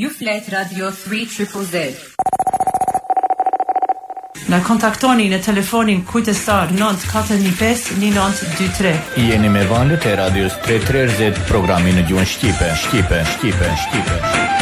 Ju flet Radio Three Triple Z. Na kontaktoni në telefonin kujdestar nëntë katër një pesë një nëntë dy tre. Jeni me valët e Radios Tre Tre Zed, programi në gjuhën shqipe, shqipe, shqipe, shqipe. shqipe.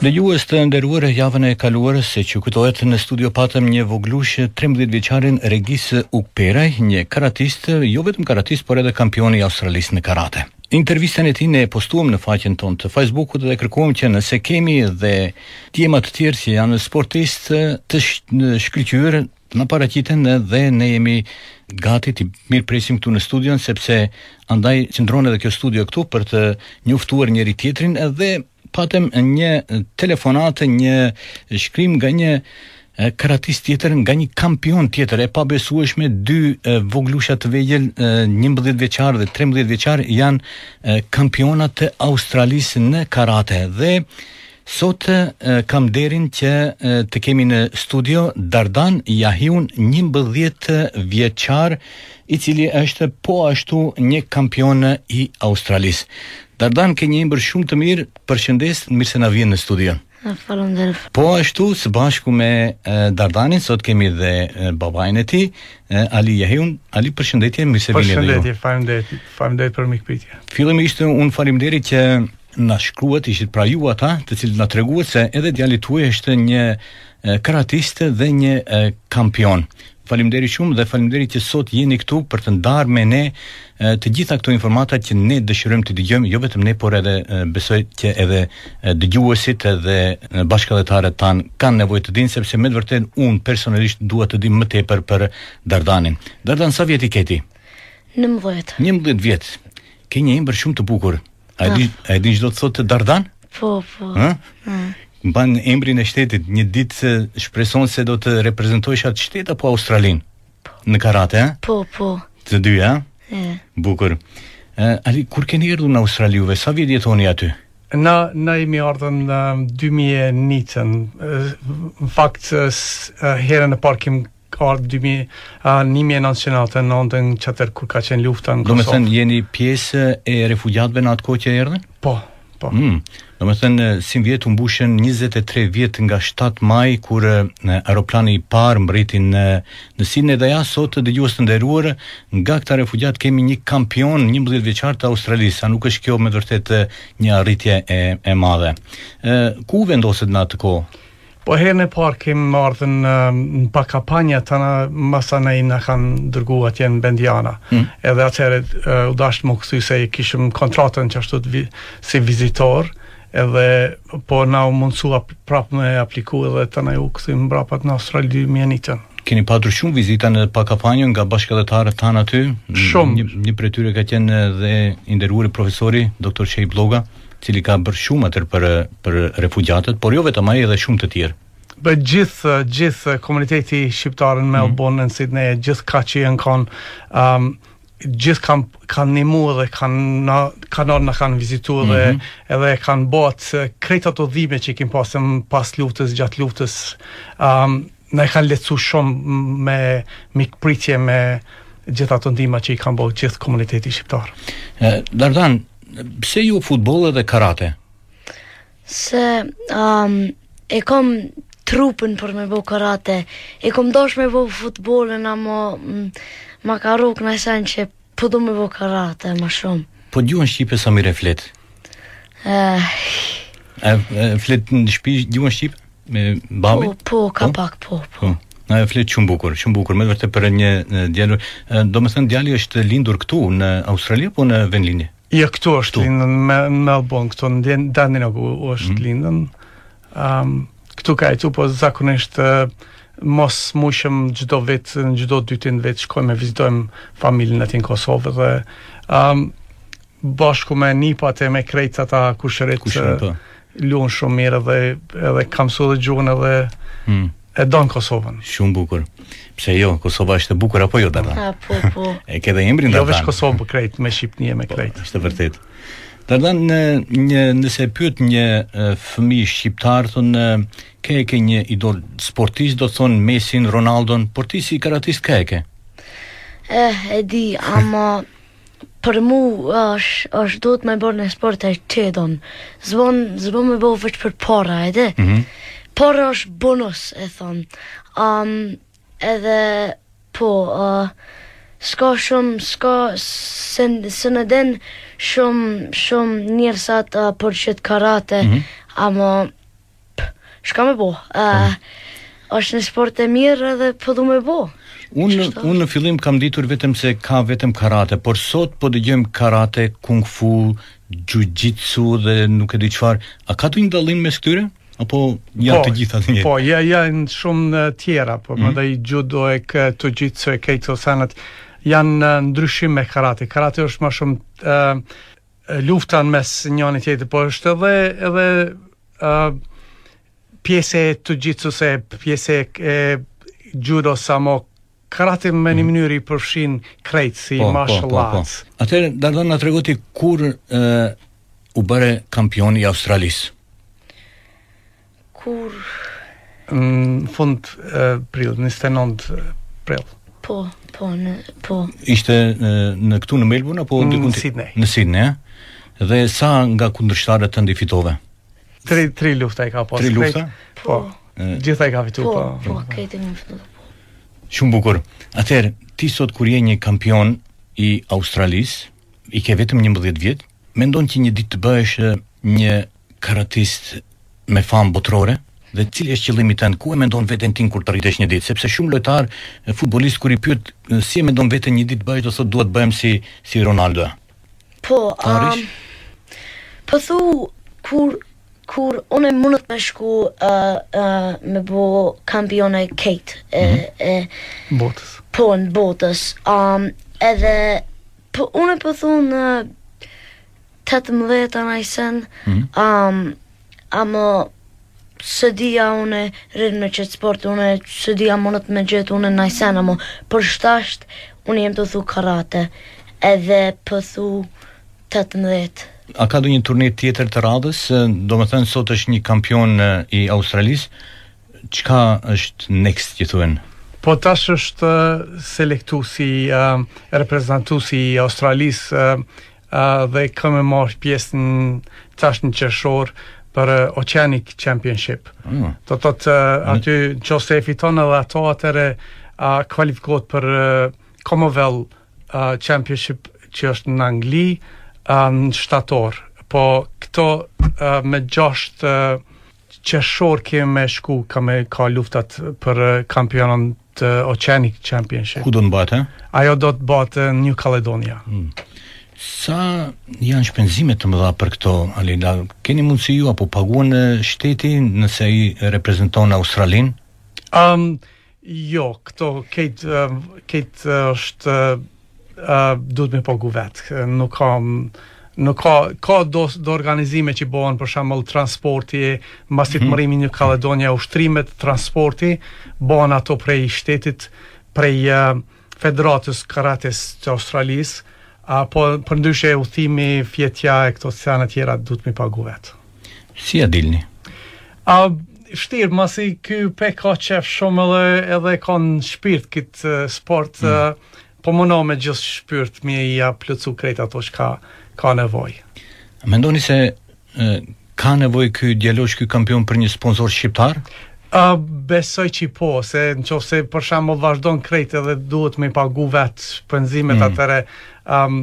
Dëgjues të nderuar, javën e kaluar, siç ju kujtohet, në studio patëm një voglush 13 vjeçarin Regis Ukperaj, një karatist, jo vetëm karatist, por edhe kampion i Australisë në karate. Intervistën e tij ne e postuam në faqen tonë të Facebookut dhe kërkuëm që nëse kemi dhe djema të tjerë që janë sportistë të shkëlqyer të na paraqiten dhe ne jemi gati t'i mirëpresim këtu në studio sepse andaj qëndron edhe kjo studio këtu për të njoftuar njëri tjetrin edhe patëm një telefonatë, një shkrim nga një karatist tjetër nga një kampion tjetër e pabesueshme dy voglusha të vegjël 11 vjeçar dhe 13 vjeçar janë kampiona të Australisë në karate dhe sot kam nderin që të kemi në studio Dardan Jahiun 11 vjeçar i cili është po ashtu një kampion i Australisë. Dardan, ke një emër shumë të mirë, përshëndes, mirë se na vjen në studio. Faleminderit. Po ashtu së bashku me Dardanin sot kemi dhe babain e tij, Ali Jahiun. Ali përshëndetje, mirë se vini. Përshëndetje, faleminderit. Faleminderit për mikpritjen. Fillimisht unë faleminderit që na shkruat, ishit pra ju ata, të cilët na treguat se edhe djali tuaj është një karatist dhe një kampion. Faleminderit shumë dhe faleminderit që sot jeni këtu për të ndarë me ne të gjitha këto informata që ne dëshirojmë t'i dëgjojmë, jo vetëm ne, por edhe besoj që edhe dëgjuesit dhe bashkatdhetarët tanë kanë nevojë të dinë sepse me të vërtetë unë personalisht dua të di më tepër për Dardanin. Dardan sa vjet i ke ti? 11. 11 vjet. Ke një emër shumë të bukur. A e din, a e din ç'do të thotë Dardan? Po, po. Ëh? Mm. Mban emrin e shtetit, një ditë a shpreson se do të reprezentosh atë shtet apo Australinë po. në karate, ëh? Po, po. Të dy, ëh? Ëh. Bukur. Ëh, Ali kur keni ardhur në Australi juve, sa vjet jetoni aty? Na na kemi ardhë në 2001. Në fakt herën e parë kim ardhë 1999 kur ka qenë lufta në Kosovë. Do me thënë, jeni pjesë e refugjatëve në atë kohë që erdhën? Po, po. Mm. Do me thënë, simvjet u mbushën 23 vjet nga 7 maj, kur aeroplani i parë mbriti në, në Sidnej edhe ja sot dëgjues të nderuar, nga këta refugjatë kemi një kampion njëmbëdhjetvjeçar të Australisë, a nuk është kjo me vërtet një arritje e, e madhe. E, ku u vendosët në atë kohë? Po herën e parë kemi ardhë në në Pakapanja tana masanej na kanë dërgu atje në Bendiana. Mm. Edhe atëherë uh, u dasht me u kthy se i kishim kontratën qashtu si, si vizitor, edhe po na u mundësua prapë me apliku edhe tana u kthy mbrapa në Australi 2001 keni patur shumë vizita në Pakapanja nga bashkëdhetarët tanë aty. Shumë. Një, një prej tyre ka qenë dhe i nderuari profesori Dr. Cen Bloga. cili ka bërë shumë atëherë për për refugjatët, por jo vetëm ai edhe shumë të tjerë. Dhe gjithë, gjithë komuniteti shqiptar në Melbourne, mm. në Sydney, gjithkah që janë kanë, um, gjithë kanë na ndihmu dhe kanë kanë ardh na kanë vizitu dhe mm -hmm. edhe kanë bo krejt ato dhimbje që i kim pasë pas luftës, gjatë luftës um, na i kanë lehtësu shumë me mikpritje me gjithë ato ndihma që i kanë bo gjithë komuniteti shqiptar Dardan, Pse jo futboll e pse karate? Se um, e kom trupin për me bo karate. E kom dosh me bo futbolin, ama mm, ma ka rrok naj sen që po du me bo karate ma shumë. Po gjuhën shqipe sa mirë e flet? Uh, e, e, flet në shpi gjuhën shqipe? Me babin? Po, po, ka po? pak, po, po. po. Ma, e flet shumë bukur, shumë bukur, me vërtet për një djalë. Domethënë djali është lindur këtu në Australi apo në vendlindje? Jo, këtu është lind në Melbourne, këtu në Dandenong ku është mm. lind. Ehm, um, këtu ka jetu, po zakonisht uh, mos mujshim çdo vit, çdo dytin vit shkojmë e vizitojmë familjen atje në Kosovë dhe ehm um, bashku me nipat e me krejt ata kushërijt Kushërijt, po. lun shumë mirë dhe edhe ka mësu edhe gjuhën edhe hmm. e don Kosovën. Shumë bukur. Pse jo, Kosova është e bukur apo jo Dardan? Ha, po, po. e ke dhe emrin jo, Dardan. Jo veç Kosovën po krejt me Shqipni e me po, krejt. Është e vërtetë. Dardan në një nëse pyet një fëmijë shqiptar thonë kë ke një idol sportist do thon Messin, Ronaldon, por ti si karatist kë e ke? Eh, e di, ama Për mu është është duhet me bo një sport që e don. S'bon, s'bon me bo veç për para, edhe. Mm -hmm. Para është bonus, e thonë. Um, edhe, po, uh, s'ka shumë, s'ka, se, se nuk dinë shumë, shumë njërësat uh, për qëtë karate, mm -hmm. ama Shka me bo? Uh, është një sport i mirë edhe po du me bo. Unë un në fillim kam ditur vetëm se ka vetëm karate, por sot po dëgjojmë karate, kung fu, jiu-jitsu dhe nuk e di çfarë. A ka ndonjë dallim mes këtyre? Apo janë po, të gjitha të njëjta? Po, ja janë shumë tjera, po mm. edhe judo e jiu-jitsu e këto sanet, janë ndryshe me karate. Karate është ma shumë uh, lufta mes njëri tjetrit, por është edhe edhe ë uh, pjesë e të gjithë se pjesë e judo sumo karate me një mhm. mënyrë i përfshin krejt si po, po martial po, po, arts. Po. Atëherë Dardan na trego ti kur ë uh, u bëre kampion i Australisë. Kur në fund prill, 29 prill. Po, po, në, po. Ishte në, në këtu në Melbourne apo në Sydney? Në Sydney, eh? Dhe sa nga kundërshtarët tënd i fitove? Tri, tri lufta i ka pas. Tri lufta? Po. po. Gjitha i ka fitu, po. Po, po, krejt e po. Shumë bukur. Atëherë, ti sot kur je një kampion i Australisë, i ke vetëm 11 vjet, mendon që një ditë të bëhesh një karatist me famë botërore? Dhe cili është qëllimi tënd? Ku e mendon veten ti kur të rritesh një ditë? Sepse shumë lojtarë, futbollistë kur i pyet si e mendon veten një ditë të bëhesh, do thotë dua të bëhem si si Ronaldo. Po, a um, po thu kur kur unë mund të shku ë uh, uh, me u bo kampion i karate e, mm -hmm. e botës. Po në botës. Um edhe po unë po thu në 18 a najsen, mm -hmm. um, amë s'e di a unë rri me qëtë sport, unë s'e di a munët me gjetë unë najsen, amë për tash, unë jam tu thu karate, edhe po thu 18. A ka ndonjë turne tjetër të radhës, do më thënë sot është një kampion i Australisë, çka është next, që thuen? Po tash është selektu si, uh, reprezentus i Australisë, uh, dhe ka me marrë pjesë në tash në qershor për uh, Oceanic Championship. Mm. Do të thotë uh, aty në qoftë se e fiton edhe ato atëherë uh, kualifikohet për uh, Commonwealth uh, Championship që është në Angli uh, në shtator. Po këto uh, me gjashtë uh, qershor kemi me shku ka me ka luftat për kampionat të Oceanic Championship. Ku do të mbahet? Ajo do të bëhet në New Caledonia. Hmm. Sa janë shpenzime të mëdha për këto, Alila? Keni mundësi ju apo paguan shteti nëse i reprezenton Australinë? Um, Jo, këto kejt kejt është duhet me pagu vet. Nuk ka nuk ka ka do do organizime që bëhen për shembull transporti mbasi të mhm. mrrimi New Caledonia ushtrimet transporti bëhen ato prej shtetit prej Federatës Karatesë të Australisë, a po përndryshe udhëtimi, fjetja e këto sene tjera duhet m'i pagu vetë. Si ja dilni? A, shtirë, masi ky pe ka qef shumë edhe, edhe ka n'shpirt këtë sport, mm. po munohna me gjithë shpirt me ja plotësu krejt ato që ka, ka nevojë. Mendoni se Ka nevojë ky djalosh ky kampion për një sponsor shqiptar? A besoj që po, se në qoftë se për shembull vazhdon krejt edhe duhet me pagu vetë shpenzimet mm. atëre, um,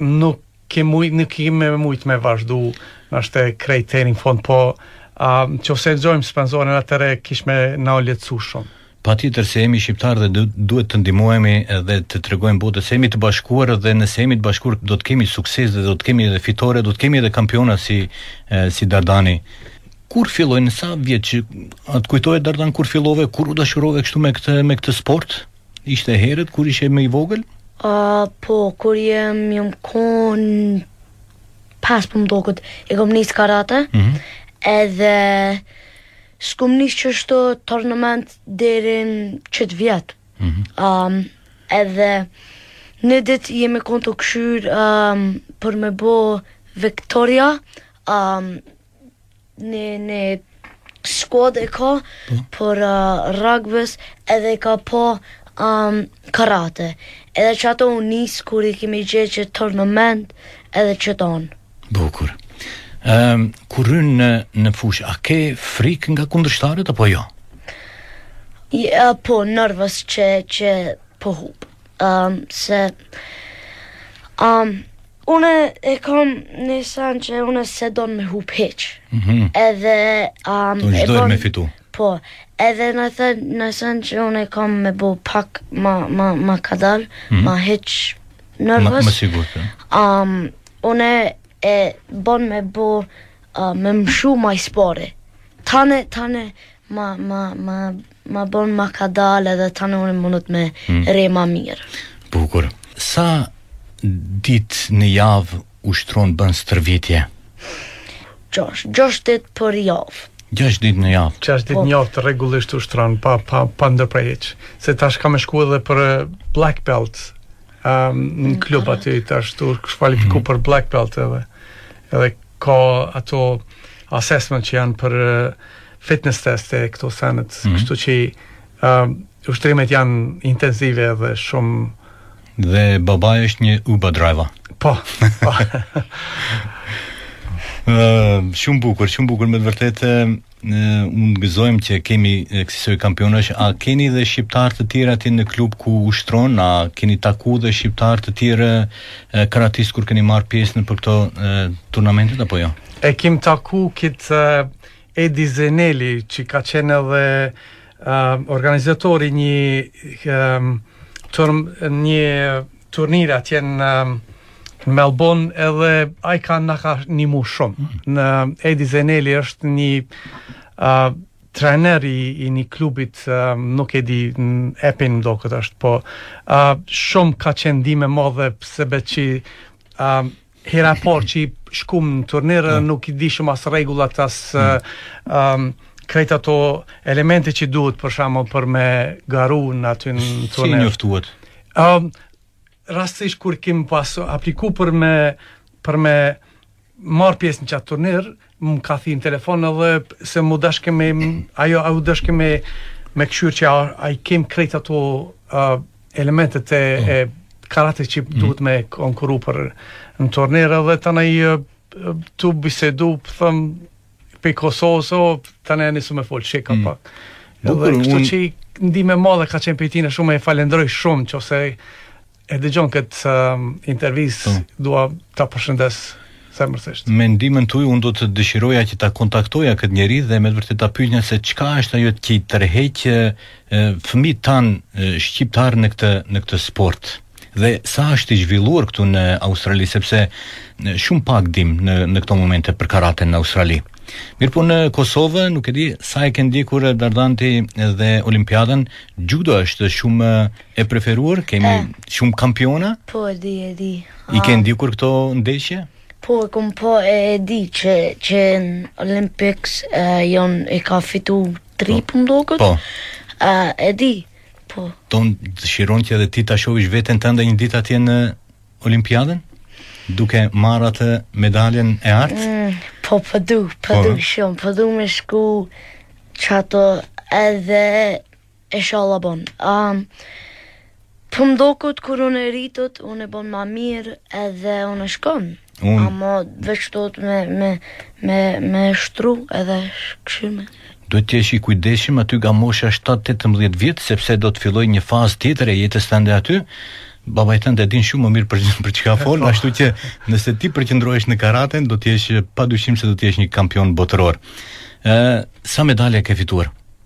nuk ke mujt, nuk ke me mujt me vazhdu ndoshta krejt deri n'fund, po um, qoftë se e gjojmë sponsorin atëre, kish me na u lehtësu shumë. Patjetër se jemi shqiptarë dhe duhet të ndihmohemi dhe t'i tregojmë botës se jemi të bashkuar dhe nëse jemi të bashkuar do të kemi sukses dhe do të kemi edhe fitore, do të kemi edhe kampiona si si Dardani. Kur filloi në sa vjeç a të kujtohet Dardan kur fillove, kur u dashurove kështu me këtë me këtë sport? Ishte herët kur ishe më i vogël? A, po, kur jem jam kon pesë po më doket, e kam nis karate. Mm -hmm. Edhe S'kom nis qishtu tournament deri në qit vjet. Mm -hmm. edhe ni ditë jemi kon tu kqyr um, për me bo Victoria um, në, në squad e ka pa për uh, rugby edhe ka pa um, karate. Edhe qato u nis kur i kemi gjet qat tournament edhe qeto. Bukur. Ëm um, kur hyn në në fushë, a ke frikë nga kundërshtarët apo jo? Ja, po nervoz që që po hup. Ëm um, se ëm um, unë e kam ni sen që unë s'e don me hup hiç. Mm -hmm. Edhe ëm um, e don me fitu. Po, edhe më thotë ni sen që unë e kam me bo pak ma ma ma kadal, mm -hmm. ma hiç nervoz. Ma, ma sigurt. Ëm um, Unë e bon me bo uh, me mshu ma n'sparring. Tani, tani, ma, ma, ma, ma bon ma kadal edhe tani unë muj me hmm. re ma mirë. Bukur. Sa ditë në javë ushtron bën stërvitje? Gjashtë, gjashtë ditë për javë. Gjashtë ditë në javë. Gjashtë ditë po. në javë rregullisht ushtron, pa, pa, pa ndërprerje hiç. Se tash ka me shku edhe për eh, black belt, um, në klub aty tash tu u kualifiku mm -hmm. për Black Belt edhe, edhe ka ato assessment që janë për fitness test e këto senet, mm -hmm. kështu që um, ushtrimet janë intensive edhe shumë... Dhe babai është një Uber driver. Po, po. shumë bukur, shumë bukur me të vërtetë. Ne u gëzojmë që kemi kësisoj kampionash, a keni dhe shqiptarë të tjerë aty në klub ku ushtron, a keni taku dhe shqiptarë të tjerë karatistë kur keni marrë pjesë nëpër këto turnamentet apo jo? E kim taku këtë Edi Zeneli që ka qenë edhe uh, organizator i një um, turm, një turnir atje në Melbourne edhe ai ka na ka ndihmu shumë. Mm. Edi Zeneli është një uh, trener i, i një klubit uh, nuk e di Epping më doket është po uh, shumë ka qenë ndihmë e madhe për se uh, Hera e parë që i shkum në turnir, mm. nuk i dishëm as rregullat as mm. um, krejt ato elemente që duhet për shembull për me garu në aty në turnir. Si u njoftuat? Um, rastisht kur kim pas apliku për me për me marr pjesë në qat turnir, Më ka thirr telefon edhe se më dashke me ajo u dashke me me kqyrë që a i kem krejt ato uh, elementet e, oh. e karate që mm. duhet me konkuru për në turnir dhe tanaj tu bisedu po thom prej Kosovës e tanaj nisëm me folë diçka mm. pak dhe kështu un... që ndihmë e madhe ka qenë prej tina shumë e falendroj shumë që ose E dëgjon këtë uh, intervistë, po. dua ta përshëndes zemërsisht. Me ndihmën tuaj unë do të dëshiroja që ta kontaktoja këtë njeri dhe me vërtetë ta pyesja se çka është ajo që i tërheq fëmijët tanë shqiptarë në këtë në këtë sport dhe sa është i zhvilluar këtu në Australi sepse shumë pak dimë në në këto momente për karaten në Australi. Mirëpo në Kosovë, nuk e di, sa e ke ndjekur Dardan ti dhe Olimpiadën, xhudo është shumë e preferuar, kemi e. shumë kampiona. Po, e di, e di. I ke ndjekur këto ndeshje? Po, e kom po e, e di që, që në Olympics e, jon, e ka fitu tri po. po më doket. Po. A, e di, po. Dëshiron që edhe ti ta shohish veten tënde një ditë atje në Olimpiadën? Duke marrë atë medaljen e artë? Mm, po, po du, po, po du shumë, po du me shku qatje edhe E shalla bon. Um, po më doket kur unë rritem, unë e boj ma mirë edhe unë shkoj. Unë... Ama veç duhet me, me, me, me ushtru edhe këshime. Duhet të jesh i kujdesshëm aty nga mosha 17-18 vjet, sepse do të fillojë një fazë tjetër e jetës tënde aty, babai tënd e din shumë më mirë për, për çka flas, ashtu që nëse ti përqendrohesh në karate, do t'jesh pa dyshim se do t'jesh një kampion botëror. E, sa medalje ke fituar?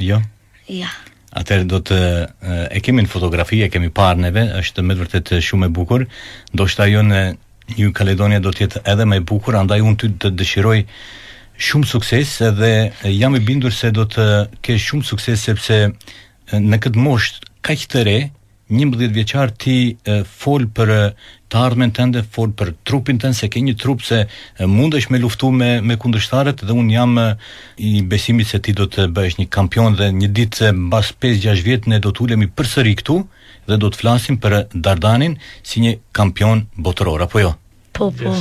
Jo? Ja. Atëherë do ta kemi në fotografi, e kemi parë ne, është me të vërtetë shumë e bukur. Ndoshta ajo në New Caledonia do të jetë edhe më e bukur, andaj unë ty të dëshiroj shumë sukses edhe jam i bindur se do të kesh shumë sukses sepse në këtë moshë kaq të re, Njëmbëdhjetë vjeçar ti fol për të ardhmen tënde, fol për trupin tënd se ke një trup se mundesh me luftu me me kundërshtarët dhe unë jam i besimit se ti do të bëhesh një kampion dhe një ditë mbas 5-6 vjet ne do të ulemi përsëri këtu dhe do të flasim për Dardanin si një kampion botëror apo jo. Po, po.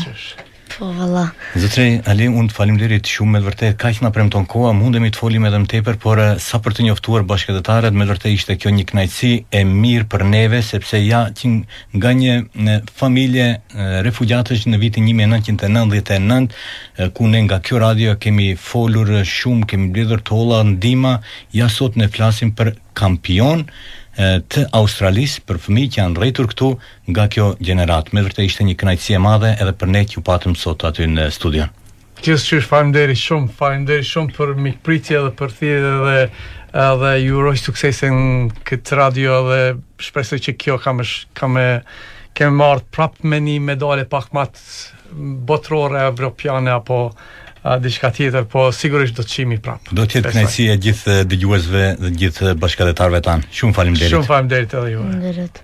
Po, valla. Zotri Ali, unë të faleminderit shumë me vërtet, kaq na premton koha, mundemi të folim edhe më tepër, por eh, sa për të njoftuar bashkatdhetarët, me vërtet ishte kjo një kënaqësi e mirë për neve, sepse ja që nga një në familje eh, refugjatësh në vitin 1999, eh, ku ne nga kjo radio kemi folur shumë, kemi mbledhur të holla, ndihma, ja sot ne flasim për kampionë të Australisë për fëmijë që janë rritur këtu Nga kjo gjeneratë. Me vërtet ishte një kënaqësi e madhe edhe për ne që ju patëm sot aty në studio. Gjithqysh faleminderit shumë, faleminderit shumë për mikpritje dhe për thirrje dhe edhe ju uroj suksese në këtë radio dhe shpresoj që kur kam kam me kemi me marrë prap me një medalje pak më botërore evropiane apo diçka tjetër, po sigurisht do të shihemi prap. Do të jetë kënaqësi e gjithë dëgjuesve dhe gjithë bashkatdhetarëve tanë. Shumë faleminderit. Shumë faleminderit edhe juve. Faleminderit.